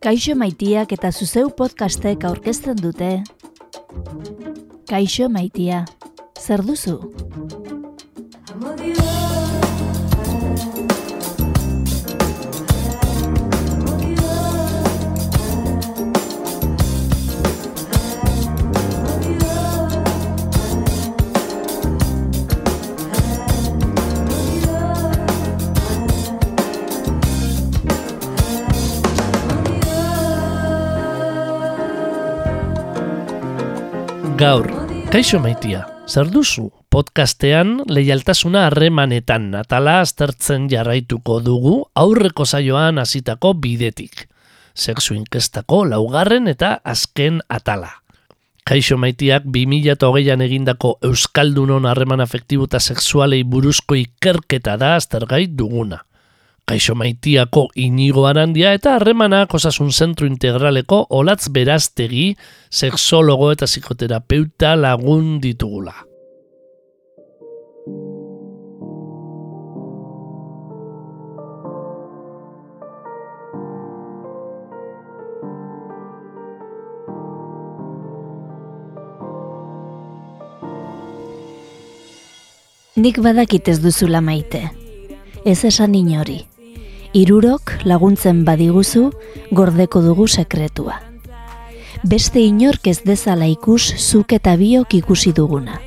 Kaixo maitiak eta zuzeu podcastek aurkezten dute. Kaixo maitia, zer duzu? Kaixo maitia, zer duzu? Podcastean leialtasuna harremanetan atala aztertzen jarraituko dugu aurreko saioan hasitako bidetik. Sexu inkestako laugarren eta azken atala. Kaixo maitiak 2008an egindako Euskaldunon harreman afektibu eta sexualei buruzko ikerketa da aztergai duguna. Kaixo maitiako inigo arandia eta harremanak osasun zentru integraleko olatz beraztegi, sexologo eta psikoterapeuta lagun ditugula. Nik badakit ez duzula maite. Ez esan inori. Irurok laguntzen badiguzu gordeko dugu sekretua. Beste inork ez dezala ikus zuk eta biok ikusi duguna.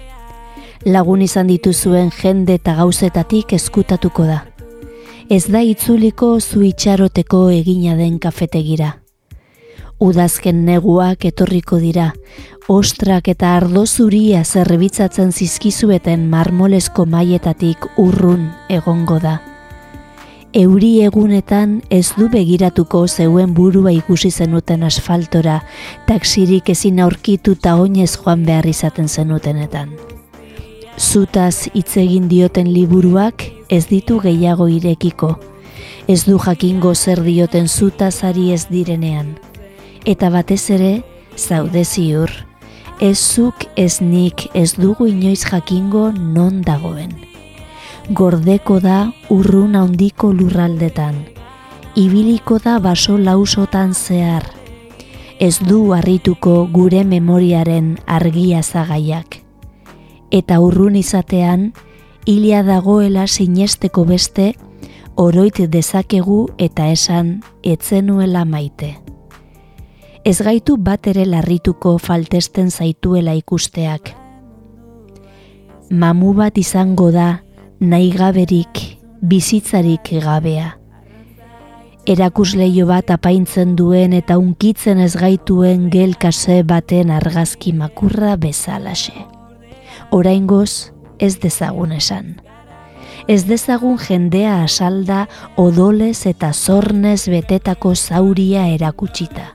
Lagun izan dituzuen jende eta gauzetatik eskutatuko da. Ez da itzuliko zu itxaroteko egina den kafetegira. Udazken neguak etorriko dira, ostrak eta ardo zuria zerbitzatzen zizkizueten marmolesko maietatik urrun egongo da. Euri egunetan ez du begiratuko zeuen burua ikusi zenuten asfaltora, taksirik ezin aurkitu ta oinez joan behar izaten zenutenetan. Zutaz hitz egin dioten liburuak ez ditu gehiago irekiko. Ez du jakingo zer dioten zutazari ez direnean. Eta batez ere, zaude ziur. Ez zuk ez nik ez dugu inoiz jakingo non dagoen. Gordeko da urrun handiko lurraldetan. Ibiliko da baso lausotan zehar. Ez du harrituko gure memoriaren argia zagaiak. Eta urrun izatean, hilia dagoela sinesteko beste, oroit dezakegu eta esan etzenuela maite ez gaitu bat ere larrituko faltesten zaituela ikusteak. Mamu bat izango da nahi gaberik, bizitzarik gabea. Erakusleio bat apaintzen duen eta unkitzen ez gaituen gelkase baten argazki makurra bezalaxe. Oraingoz ez dezagun esan. Ez dezagun jendea asalda odolez eta zornez betetako zauria erakutsita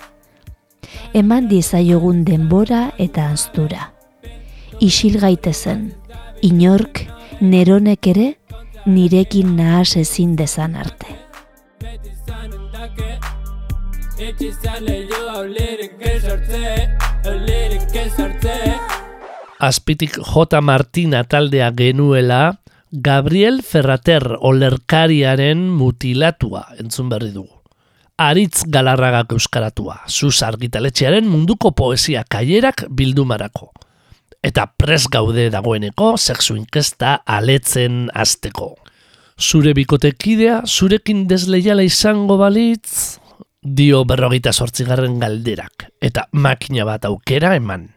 eman dizaiogun denbora eta anztura. Isil gaitezen, inork, neronek ere, nirekin nahas ezin dezan arte. Azpitik J. Martina taldea genuela, Gabriel Ferrater olerkariaren mutilatua entzun berri dugu aritz galarragak euskaratua, zuz argitaletxearen munduko poesia kaierak bildumarako. Eta pres gaude dagoeneko sexu inkesta aletzen azteko. Zure bikotekidea, zurekin desleiala izango balitz, dio berrogeita sortzigarren galderak, eta makina bat aukera eman.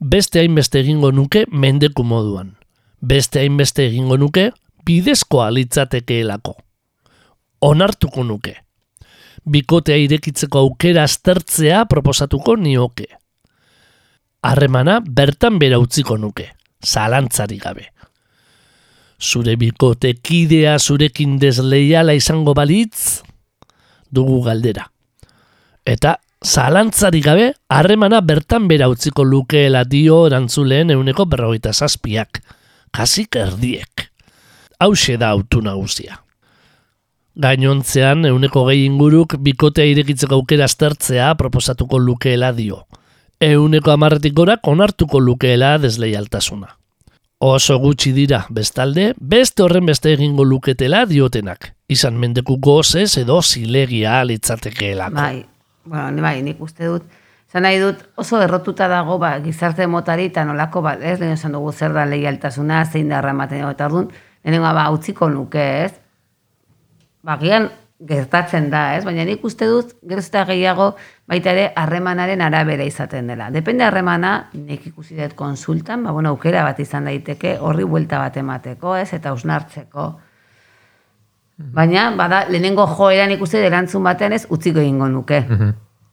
Beste hainbeste egingo nuke mendeku moduan. Beste hainbeste egingo nuke bidezkoa litzatekeelako. Onartuko nuke bikotea irekitzeko aukera aztertzea proposatuko nioke. Harremana bertan bera utziko nuke, zalantzari gabe. Zure bikote kidea zurekin desleiala izango balitz, dugu galdera. Eta zalantzari gabe, harremana bertan bera utziko lukeela dio erantzuleen euneko berrogeita zazpiak, kasik erdiek. Hau da autu nagusia. Gainontzean, euneko gehi inguruk bikotea irekitzeko aukera aztertzea proposatuko lukeela dio. Euneko amarretik gorak onartuko lukeela desleialtasuna. Oso gutxi dira, bestalde, beste horren beste egingo luketela diotenak. izan mendeku gozez edo zilegia litzatekeelako. Bai, bueno, bai, nik uste dut, Zan nahi dut oso errotuta dago ba, gizarte motari eta nolako bat, ez? Lehen esan dugu zer da leialtasuna, zein da erramaten eta orduan, lehenengo ba, utziko nuke, ez? Ba, gian gertatzen da, ez? Baina nik uste dut, gertzta gehiago, baita ere, harremanaren arabera izaten dela. Depende harremana, nik ikusi dut konsultan, ba, bueno, aukera bat izan daiteke, horri buelta bat emateko, ez? Eta usnartzeko. Baina, bada, lehenengo joeran ikusi dut erantzun batean ez, utziko egingo nuke.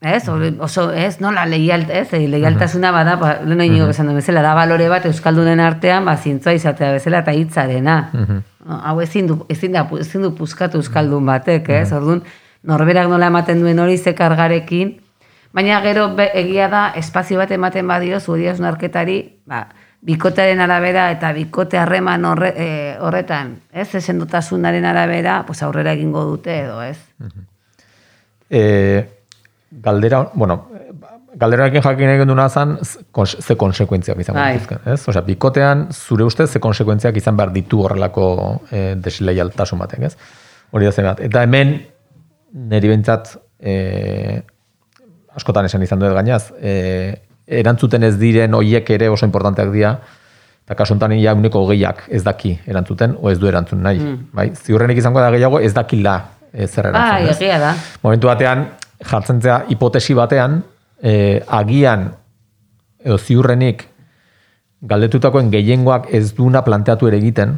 Ez, oso, ez, nola leialt, ez, e, leialtasuna bada, ba, lehen hori nigo bezan bezala, da balore bat Euskaldunen artean, ba, zintzoa izatea bezala eta hitzarena. Hau ezin du, ezin, da, ezin du puskatu Euskaldun batek, ez, orduan, norberak nola ematen duen hori zekargarekin, baina gero be, egia da, espazio bat ematen badio, zuri narketari, ba, bikotearen arabera eta bikote harreman horre, e, horretan, ez, esendotasunaren arabera, pues aurrera egingo dute edo, ez. Eh, galdera, bueno, galderakin jakin egin duna zan, ze konsekuentziak izan bai. ez? Osea, bikotean, zure ustez, ze konsekuentziak izan behar ditu horrelako e, desleialtasun batek, ez? Hori da zen bat. Eta hemen, niri bintzat, e, askotan esan izan dut gainaz, e, erantzuten ez diren hoiek ere oso importanteak dira, eta kasuntan ia uneko gehiak ez daki erantzuten, o ez du erantzun nahi. Mm. Bai? Ziurrenik izango da gehiago ez dakila e, zer erantzun. Ah, egia da. Momentu batean, jartzen zea hipotesi batean, e, agian edo ziurrenik galdetutakoen gehiengoak ez duna planteatu ere egiten,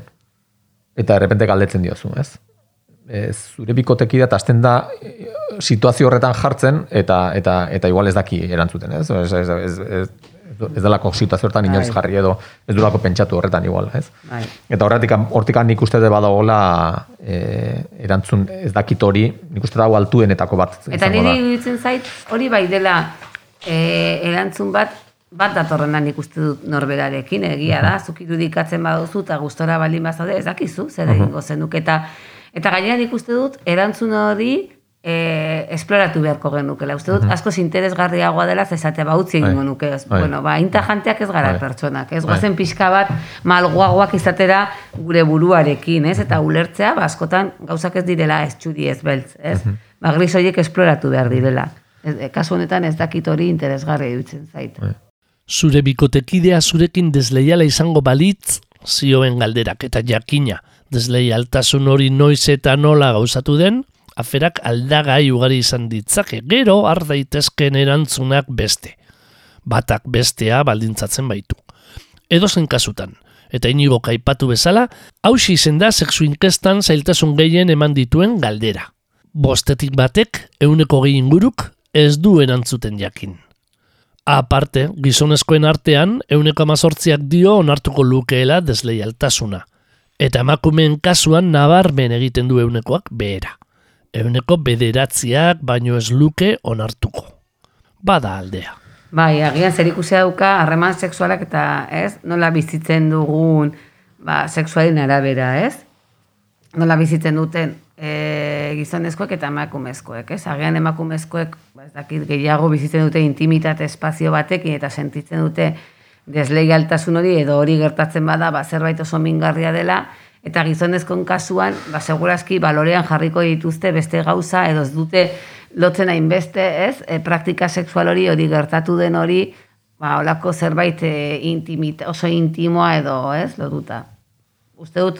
eta errepente galdetzen diozu, ez? E, zure bikoteki da, azten da e, situazio horretan jartzen, eta, eta, eta igual ez daki erantzuten, ez? Ez, ez, ez, ez, ez delako situazio inoiz bai. jarri edo ez delako pentsatu horretan igual, ez? Bai. Eta horretik, hortik nik uste de badagoela e, erantzun ez dakit hori, nik uste dago altuenetako bat. Eta niri iruditzen zait, hori bai dela e, erantzun bat, bat datorrena nik uste dut norberarekin, egia da, zuk irudikatzen baduzu eta gustora baldin bazaude, ez dakizu, zer egingo zenuk, eta, eta gainera nik uste dut, erantzun hori, e, esploratu beharko genukela. Uste dut, uh -huh. asko interesgarriagoa dela, zezate ba, utzi egingo bai. nuke. Bai. Bueno, ba, inta janteak ez gara bai. pertsonak. Ez guazen pixka bat, malgoagoak izatera gure buruarekin, ez? Eta ulertzea, ba, askotan, gauzak ez direla ez txudi ez beltz, ez? Uh -huh. Ba, gris horiek esploratu behar direla. Ez, e, kasu honetan ez dakit hori interesgarri dutzen zait. Zure bikotekidea zurekin desleiala izango balitz, zioen galderak eta jakina, desleialtasun hori noiz eta nola gauzatu den, aferak aldagai ugari izan ditzake, gero har daitezkeen erantzunak beste. Batak bestea baldintzatzen baitu. Edo zen kasutan, eta inigo kaipatu bezala, hausi izen da sexu inkestan zailtasun gehien eman dituen galdera. Bostetik batek, euneko gehi inguruk, ez du erantzuten jakin. Aparte, gizonezkoen artean, euneko amazortziak dio onartuko lukeela desleialtasuna. Eta emakumeen kasuan nabarmen egiten du eunekoak behera euneko bederatziak baino ez luke onartuko. Bada aldea. Bai, agian zer ikusi dauka harreman sexualak eta ez, nola bizitzen dugun ba, sexualin arabera, ez? Nola bizitzen duten e, gizonezkoek eta emakumezkoek, ez? Agian emakumezkoek, ba, ez dakit gehiago bizitzen dute intimitate espazio batekin eta sentitzen dute desleialtasun hori edo hori gertatzen bada, ba, zerbait oso mingarria dela, eta gizonezkon kasuan, ba, segurazki balorean jarriko dituzte beste gauza, edo ez dute lotzen hainbeste, ez? E, praktika sexual hori hori gertatu den hori, ba, olako zerbait e, intimit, oso intimoa edo, ez? Lotuta. Uste dut,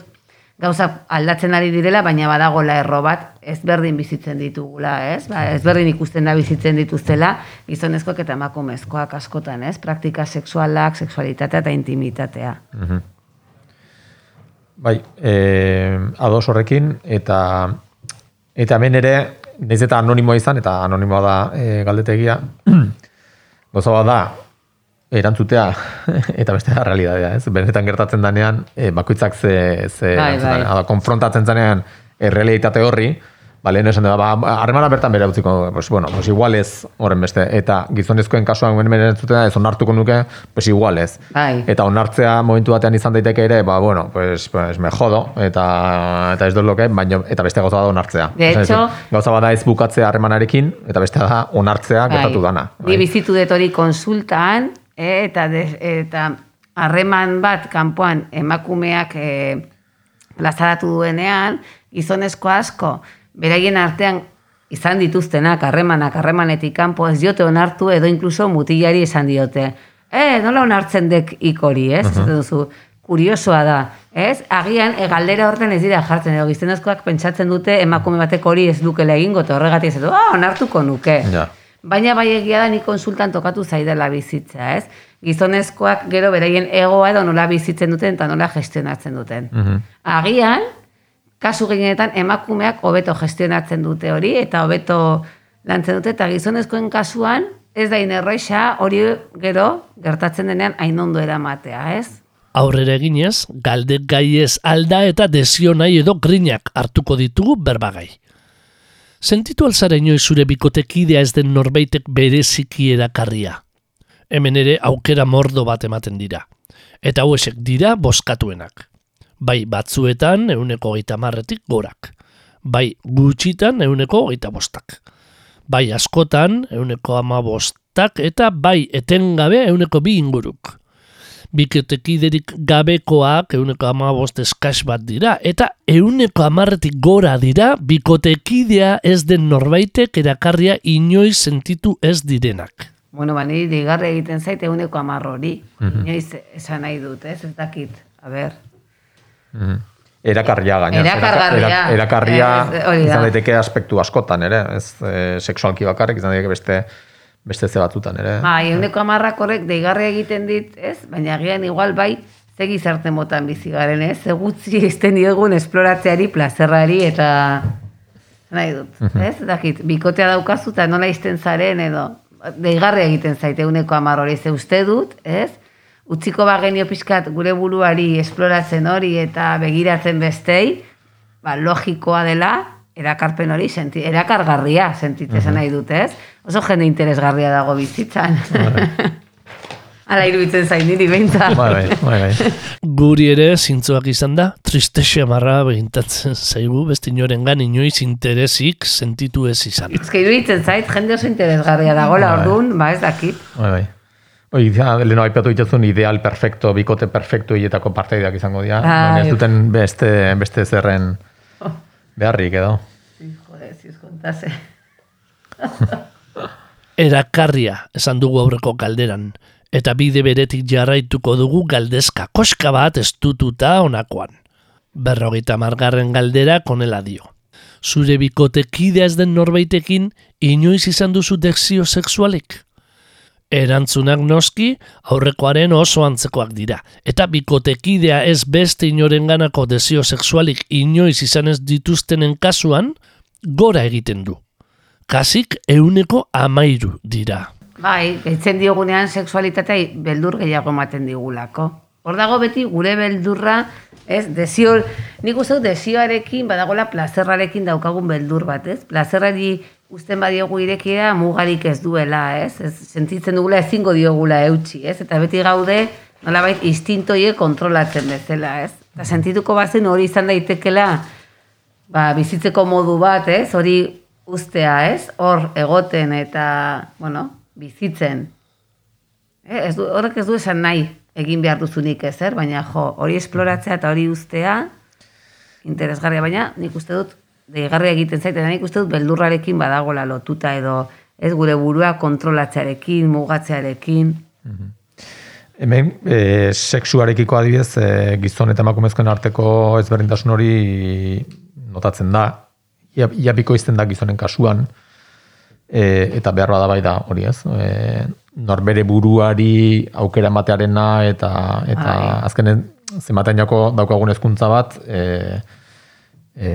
gauza aldatzen ari direla, baina badagola erro bat, ez berdin bizitzen ditugula, ez? Ba, ez berdin ikusten da bizitzen dituztela, gizonezkoak eta emakumezkoak askotan, ez? Praktika sexualak, sexualitatea eta intimitatea. Mm Bai, e, ados horrekin, eta eta hemen ere, nez eta anonimoa izan, eta anonimoa da e, galdetegia, goza da, erantzutea, eta beste da realidadea, ez? Benetan gertatzen danean, e, bakoitzak ze, ze bai, bai. konfrontatzen zanean, errealitate horri, ba, lehen esan da, ba, harremana bertan bere utziko, pues, bueno, pues igual ez horren beste, eta gizonezkoen kasuan guen bere entzuten ez onartuko nuke, pues igual ez. Bai. Eta onartzea momentu batean izan daiteke ere, ba, bueno, pues, pues me jodo, eta, eta ez dut loke, baina, eta beste gauza da onartzea. De hecho, gauza bada ez bukatzea harremanarekin, eta beste da onartzea bai. gertatu dana. Bai. Ni bizitu detori konsultaan, eta, eta harreman bat kanpoan emakumeak, eh, plazaratu duenean, gizonezko asko, beraien artean izan dituztenak, harremanak, harremanetik kanpo ez diote onartu edo inkluso mutilari esan diote. Eh, nola onartzen dek ikori, ez? Uh duzu, kuriosoa da, ez? Agian, e, galdera horten ez dira jartzen, edo gizonezkoak pentsatzen dute emakume batek hori ez dukela egingo, eta horregatik ez du, ah, onartuko nuke. Ja. Baina bai egia da ni konsultan tokatu zaidela bizitza, ez? Gizonezkoak gero beraien egoa edo nola bizitzen duten eta nola gestionatzen duten. Mhm. Agian, kasu gehienetan emakumeak hobeto gestionatzen dute hori eta hobeto lantzen dute eta gizonezkoen kasuan ez da inerroixa hori gero gertatzen denean hain ondo eramatea, ez? Aurrera eginez, galde gaiez alda eta desio nahi edo grinak hartuko ditugu berbagai. Sentitu alzara inoiz zure bikotekidea ez den norbaitek bereziki erakarria. Hemen ere aukera mordo bat ematen dira. Eta hauesek dira boskatuenak. Bai batzuetan euneko geita marretik gorak. Bai gutxitan euneko geita bostak. Bai askotan euneko ama bostak eta bai etengabe euneko bi inguruk bikotekiderik gabekoak euneko amabost eskas bat dira, eta euneko amarretik gora dira bikotekidea ez den norbaitek erakarria inoiz sentitu ez direnak. Bueno, ba, niri digarre egiten zait euneko amarro hori. Inoiz esan nahi dut, ez? Ez dakit. A ber. Mhm. Erakarria gaina. Erakargarria. Erakarria da. izan daiteke aspektu askotan ere, ez e, sexualki bakarrik izan daiteke beste beste ze batzutan ere. Bai, euneko amarrak horrek deigarre egiten dit, ez? Baina agian igual bai, ze gizarte motan bizi garen, ez? Ze gutxi izten diogun esploratzeari, plazerrari eta nahi dut, ez? Dakit, bikotea daukazu eta nola izten zaren edo deigarre egiten zaite euneko amar hori, ze uste dut, ez? Utziko bagenio pixkat gure buruari esploratzen hori eta begiratzen bestei, ba, logikoa dela, erakarpen hori, senti, erakargarria sentitzen nahi dut, ez? Oso jende interesgarria dago bizitzan. Hala iruditzen zain niri behintzat. Bai, bai, bai, bai. Guri ere zintzoak izan da, tristexe marra behintatzen zaigu, beste inorengan inoiz interesik sentitu ez izan. Ezke iruditzen zait, jende oso interesgarria dagoela, Bai. orduan, ba ez dakit. Bai, bai. Oi, ja, leheno aipatu dituzun ideal perfecto, bikote perfecto hietako parteideak izango dira. Baina ez duten beste, beste zerren beharrik edo. Jode, si os kontase. Erakarria esan dugu aurreko galderan, eta bide beretik jarraituko dugu galdezka koska bat estututa honakoan. Berrogeita margarren galdera konela dio. Zure bikotekidea ez den norbaitekin inoiz izan duzu dexio sexualik? Erantzunak noski aurrekoaren oso antzekoak dira, eta bikotekidea ez beste inorenganako desio sexualik inoiz izan ez dituztenen kasuan, gora egiten du. Kasik euneko amairu dira. Bai, gaitzen diogunean sexualitatea beldur gehiago ematen digulako. Hor dago beti gure beldurra, ez, desio, nik uste desioarekin, badagola plazerrarekin daukagun beldur bat, ez? Plazerrari uzten badiogu irekia mugarik ez duela, ez? ez sentitzen dugula ezingo diogula eutxi, ez? Eta beti gaude, nolabait, instintoie kontrolatzen bezala, ez? Eta sentituko bazen hori izan daitekela, ba, bizitzeko modu bat, ez? Hori ustea, ez? Hor egoten eta, bueno, bizitzen. Eh, ez du, horrek ez du esan nahi egin behar duzunik ezer, baina jo, hori esploratzea eta hori ustea interesgarria, baina nik uste dut deigarria egiten zait, eta nik uste dut beldurrarekin badagola lotuta edo ez gure burua kontrolatzearekin, mugatzearekin. Hemen, e, sexuarekiko adibidez, e, gizon eta emakumezkoen arteko ezberdintasun hori notatzen da. Ia, ia bikoizten da gizonen kasuan, e, eta behar bada bai da hori ez. E, norbere buruari aukera ematearena eta eta Bai. azkenen jako daukagun hezkuntza bat e, e,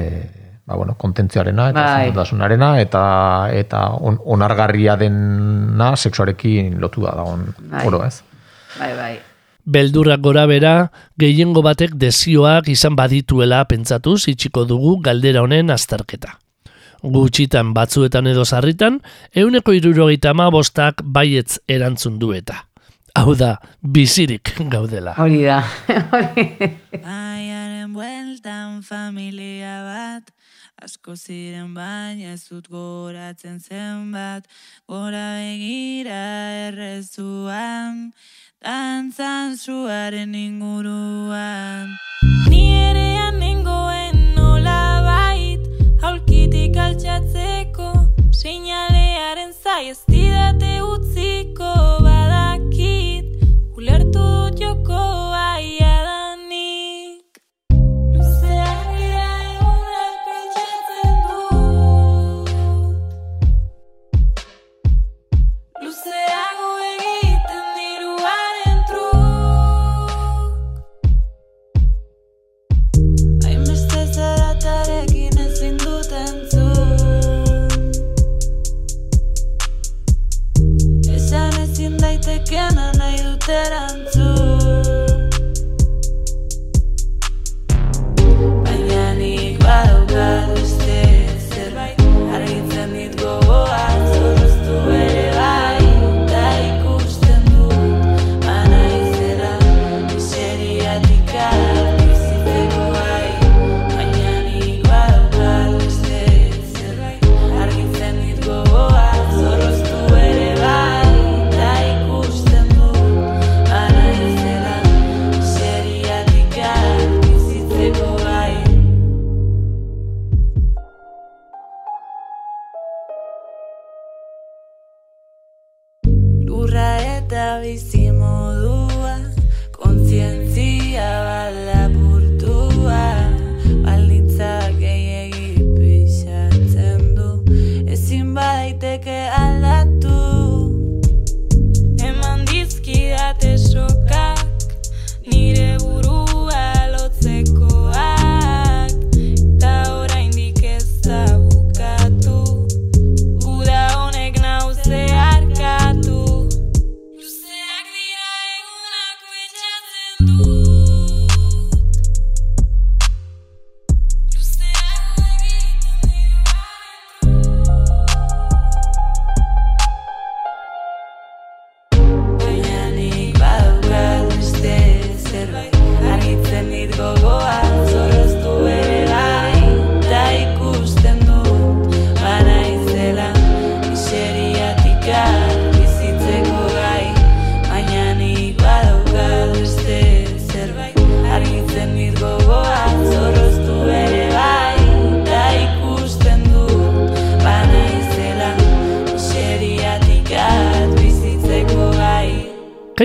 ba, bueno, kontentzioarena eta Bai. eta eta on, onargarria dena sexuarekin lotu da dagoen Bai. oro ez. Bai, bai. Beldurrak gora bera, gehiengo batek desioak izan badituela pentsatuz itxiko dugu galdera honen azterketa. Gutxitan batzuetan edo sarritan, euneko irurogeita bostak baietz erantzun du eta. Hau da, bizirik gaudela. Hori da. Hori. Baiaren bueltan familia bat, asko ziren baina ez dut goratzen zenbat, gora begira errezuan, dantzan zuaren inguruan. Ni berean nengoen nola bait Aulkitik altxatzeko Seinalearen zai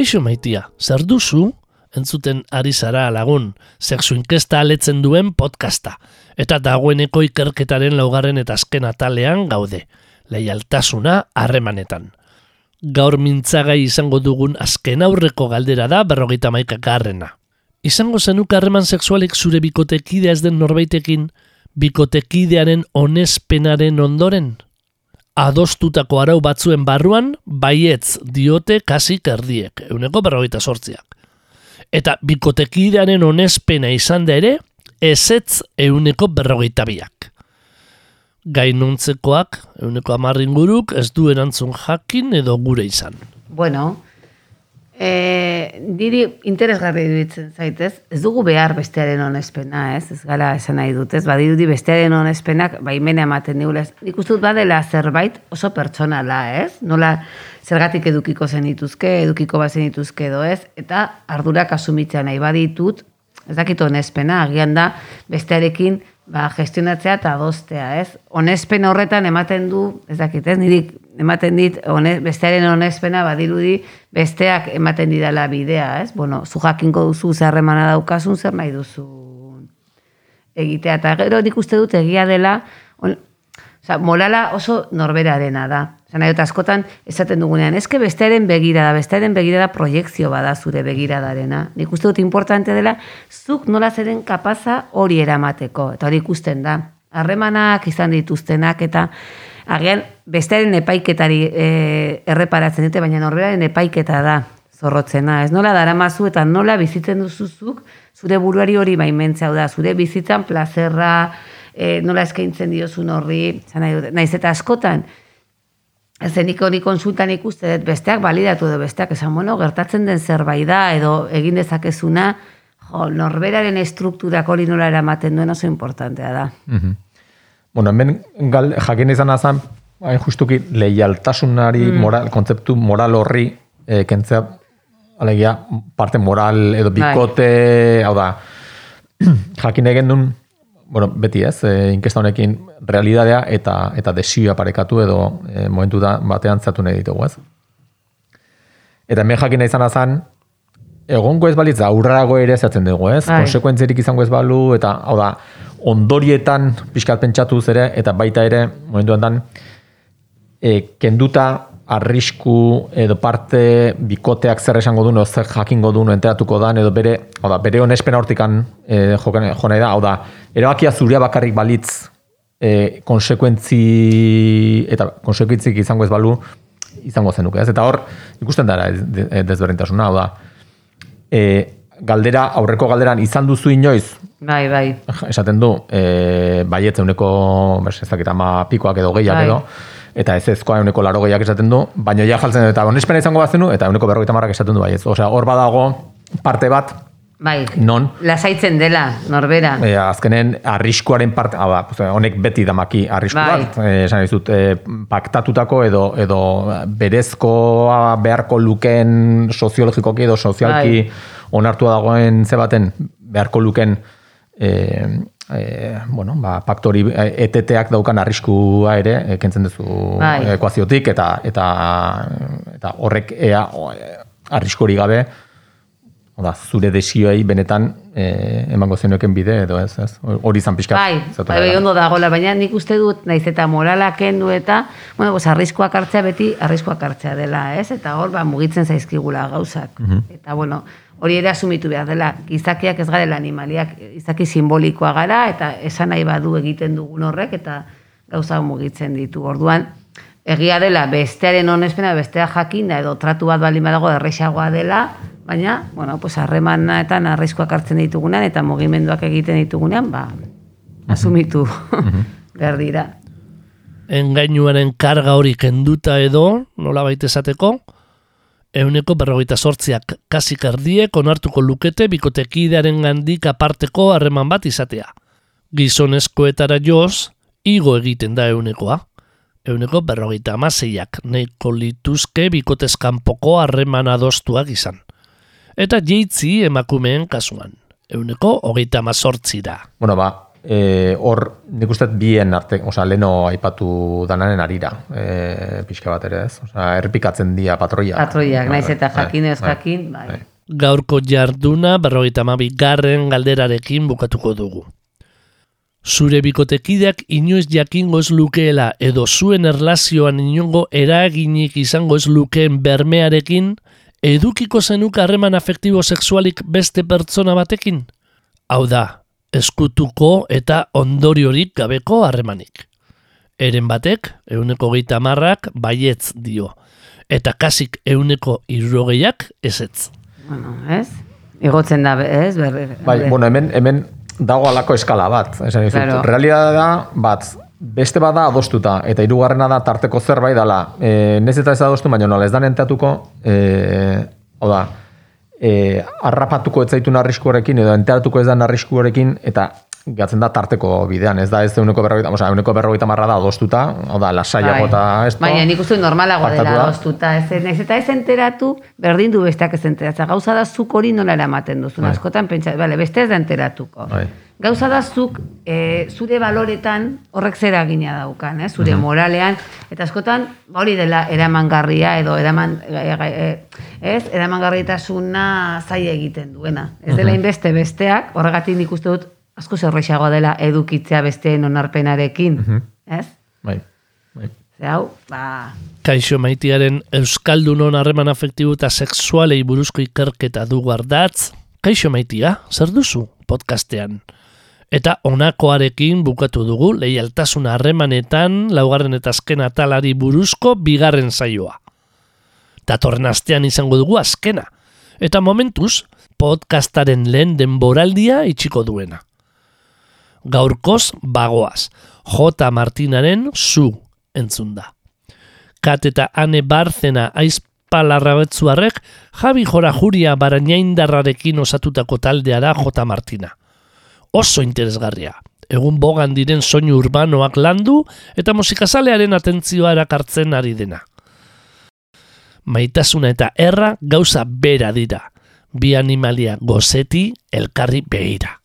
Kaixo maitia, zer duzu? Entzuten ari zara lagun, sexu inkesta aletzen duen podcasta. Eta dagoeneko ikerketaren laugarren eta azken atalean gaude. Leialtasuna harremanetan. Gaur mintzagai izango dugun azken aurreko galdera da berrogeita maikakarrena. Izango zenuk harreman sexualik zure bikotekidea ez den norbaitekin, bikotekidearen onespenaren ondoren? Adostutako arau batzuen barruan, baietz diote kasik erdiek, euneko berrogeita sortziak. Eta bikotekidearen onespena izan da ere, ezetz euneko berrogeita biak. Gainuntzekoak, euneko amarringuruk, ez du erantzun jakin edo gure izan. Bueno, e, diri interesgarri iruditzen zaitez, ez dugu behar bestearen onespena, ez? Ez gara esan nahi dut, ez? Badirudi bestearen onespenak baimena ematen digula. ez? Nik uste dut badela zerbait oso pertsonala, ez? Nola zergatik edukiko zenituzke, edukiko bazen dituzke edo ez, eta ardurak asumitzea nahi baditut, ez dakit onespena, agian da bestearekin ba, gestionatzea eta adostea, ez? Onespen horretan ematen du, ez dakit, ez? Nirik ematen dit, one, bestearen onespena badirudi besteak ematen didala bidea, ez? Bueno, zu jakinko duzu zerremana daukasun, zer nahi duzu egitea. Eta gero nik uste dut egia dela, on, Osa, morala oso norberarena da. Osa, nahi askotan esaten dugunean, eske bestearen begirada, bestearen begirada proiektzio bada zure begiradarena. Nik uste dut importante dela, zuk nola zeren kapaza hori eramateko. Eta hori ikusten da. Harremanak izan dituztenak eta agian bestearen epaiketari e, erreparatzen dute, baina norberaren epaiketa da zorrotzena. Ez nola daramazu eta nola bizitzen duzuzuk zure buruari hori baimentzea hau da, zure bizitzan plazerra, e, nola eskaintzen diozun horri, zan naiz eta askotan, Zenik hori konsultan ikuste dut besteak balidatu edo besteak esan, bueno, gertatzen den zerbait da edo egin dezakezuna, jo, norberaren estrukturak hori nola eramaten duen oso importantea da. Bueno, hemen gal, jakin izan azan, hain justuki leialtasunari moral, kontzeptu moral horri e, kentzea, alegia, parte moral edo bikote, hau da, jakin egen duen, bueno, beti ez, e, inkesta honekin realidadea eta eta desioa parekatu edo e, momentu da batean zatu nahi ditugu, ez? Eta hemen jakin izan azan, egongo ez balitz, aurrago ere zatzen dugu, ez? Bai. Konsekuentzerik izango ez balu, eta, hau da, ondorietan pixkat pentsatuz ere, eta baita ere, momentu enten, e, kenduta arrisku edo parte bikoteak zer esango duen, zer jakingo duen, enteratuko dan, edo bere, hau da, bere onespena hortikan e, jokan, jo nahi da, hau da, erabakia zurea bakarrik balitz e, konsekuentzi eta konsekuentzik izango ez balu izango zenuke, ez? Eta hor, ikusten dara ez- de- e, desberdintasuna, hau da, e, galdera, aurreko galderan izan duzu inoiz, Bai, bai. esaten du, e, baiet euneko, bes, ez dakit, ama pikoak edo gehiak Bai. edo, eta ez ezkoa euneko laro gehiak esaten du, baina ja jaltzen du, eta onespena izango bazenu, eta euneko berrogeita marrak esaten du baiet. Osea, hor badago parte bat, Bai. non, Lasaitzen dela, norbera. e, azkenen arriskuaren parte, da, pues, honek beti damaki arrisku Bai. bat, e, esan dizut, e, paktatutako edo edo berezkoa beharko luken soziologikoki edo sozialki Bai. onartua dagoen ze baten beharko luken e, e, bueno, ba, paktori e, eteteak daukan arriskua ere e, kentzen duzu Bai. ekuaziotik eta eta eta horrek ea o, e, arrisku hori gabe Oda, zure desioei benetan eh, emango zenueken bide edo ez, ez? Hori izan pixka. Bai, bai, bai, ondo dagoela, baina nik uste dut, naiz eta morala kendu eta, bueno, pues, arriskoak hartzea beti, arriskoak hartzea dela, ez? Eta hor, ba, mugitzen zaizkigula gauzak. Eta, bueno, hori ere asumitu behar dela, gizakiak ez garela animaliak, izaki simbolikoa gara, eta esan nahi badu egiten dugun horrek, eta gauza mugitzen ditu. Orduan, egia dela, bestearen onespena, bestea jakinda, edo tratu bat baldin badago erresagoa dela, baina, bueno, pues harremanetan arriskoak hartzen ditugunean, eta mugimenduak egiten ditugunean, ba, asumitu behar dira. engainuaren karga hori kenduta edo, nola baita esateko, euneko berrogeita sortziak kasik erdiek onartuko lukete bikotekidearen gandik aparteko harreman bat izatea. Gizonezkoetara joz, igo egiten da eunekoa. Euneko berrogeita amaseiak nahiko lituzke bikotezkanpoko harreman adostuak izan. Eta jeitzi emakumeen kasuan. Euneko hogeita amazortzira. Bueno, ba, eh, hor nik uste bien arte, osea, leno aipatu danaren arira, e, pixka bat ere ez, osea, errepikatzen dia patroia. Patroiak, naiz eta Bai, jakin ez bai, jakin, bai. gaurko jarduna berrogeita hamabi garren galderarekin bukatuko dugu. Zure bikotekideak inoiz jakingo ez lukeela edo zuen erlazioan inongo eraginik izango ez lukeen bermearekin, edukiko zenuk harreman afektibo sexualik beste pertsona batekin? Hau da, eskutuko eta ondoriorik gabeko harremanik. Eren batek, euneko geita marrak, baietz dio. Eta kasik euneko irrogeiak ezetz. Bueno, ez? Igotzen da, ez? Ber, Bai, bueno, hemen, hemen dago alako eskala bat. Esan dizut, Claro. da, bat, beste bada adostuta, eta hirugarrena da tarteko zerbait dala. E, nez eta ez adostu, baina nola ez da entatuko, e, hau da, e, harrapatuko ez zaitun arriskuarekin, edo enteratuko ez da arriskuarekin, eta gatzen da tarteko bidean, ez da ez euneko berrogeita, osea, euneko berrogeita marra da adostuta, hau da, lasaiago eta esto. Baina nik uste normalago dela adostuta. Ez, naiz eta ez enteratu, berdin du besteak ez enteratza. Gauza da zuk hori nola eramaten duzu. Bai. Askotan pentsa, bale, beste ez da enteratuko. Bai. Gauza da zuk e, zure baloretan horrek zera gina daukan, eh? zure moralean, eta askotan ba hori dela eramangarria edo eraman, e, e, ez, eramangarritasuna zai egiten duena. Ez dela inbeste besteak, horregatik nik uste dut asko zerrexagoa dela edukitzea besteen onarpenarekin, ez? Bai, bai. Ze hau, ba, Kaixo maitiaren Euskaldunon harreman afektibo eta sexualei buruzko ikerketa du ardatz. Kaixo maitia, zer duzu podcastean? Eta honakoarekin bukatu dugu leialtasun harremanetan laugarren eta azken atalari buruzko bigarren saioa. Datorren astean izango dugu azkena. Eta momentuz, podcastaren lehen denboraldia itxiko duena. Gaurkoz bagoaz, J. Martinaren zu entzun da. Kat eta Ane Barzena aizpalarrabetzuarrek Javi Jora Juria barainaindarrarekin osatutako taldea da J. Martina. Oso interesgarria. Egun bogan diren soinu urbanoak landu eta musikazalearen atentzioa erakartzen ari dena. Maitasuna eta erra gauza bera dira. Bi animalia gozeti elkarri behira.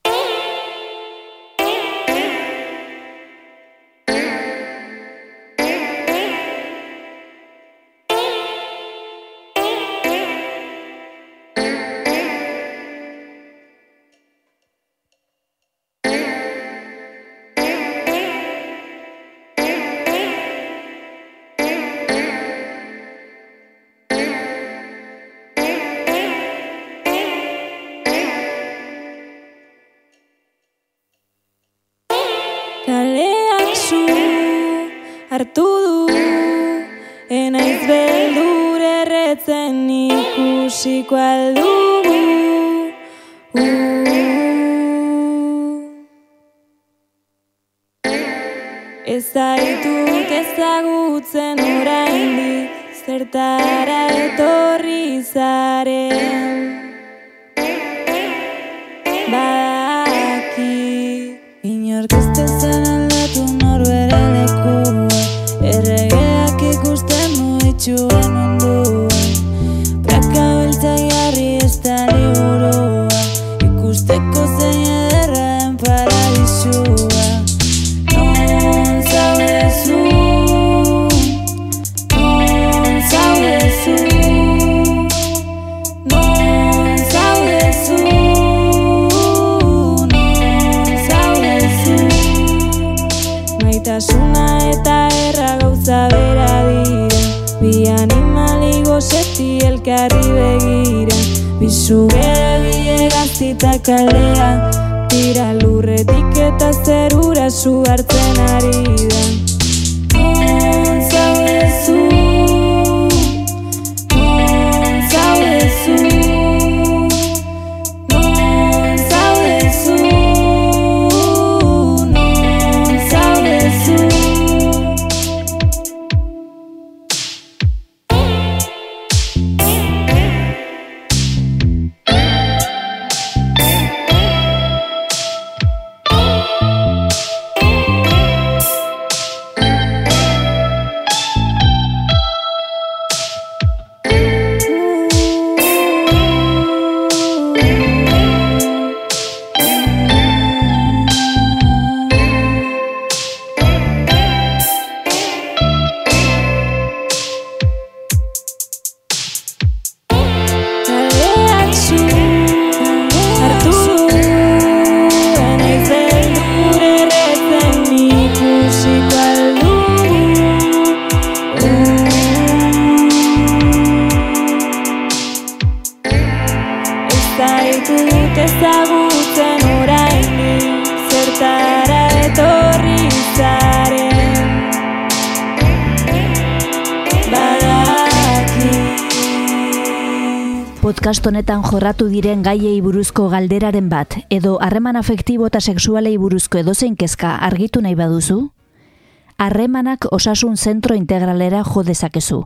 Hartu du? Enaiz beldur erretzen ikusiko aldugu Ez zaitut ezagutzen oraindik zertara etorri zaren zerura zu Podcast honetan jorratu diren gaiei buruzko galderaren bat edo harreman afektibo eta sexualei buruzko edozein kezka argitu nahi baduzu? Harremanak osasun zentro integralera jo dezakezu.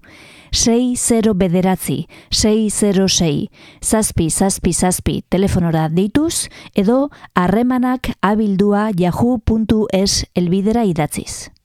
6 bederatzi, 606, zazpi, zazpi, zazpi, telefonora deituz edo harremanak abildua yahoo.es elbidera idatziz.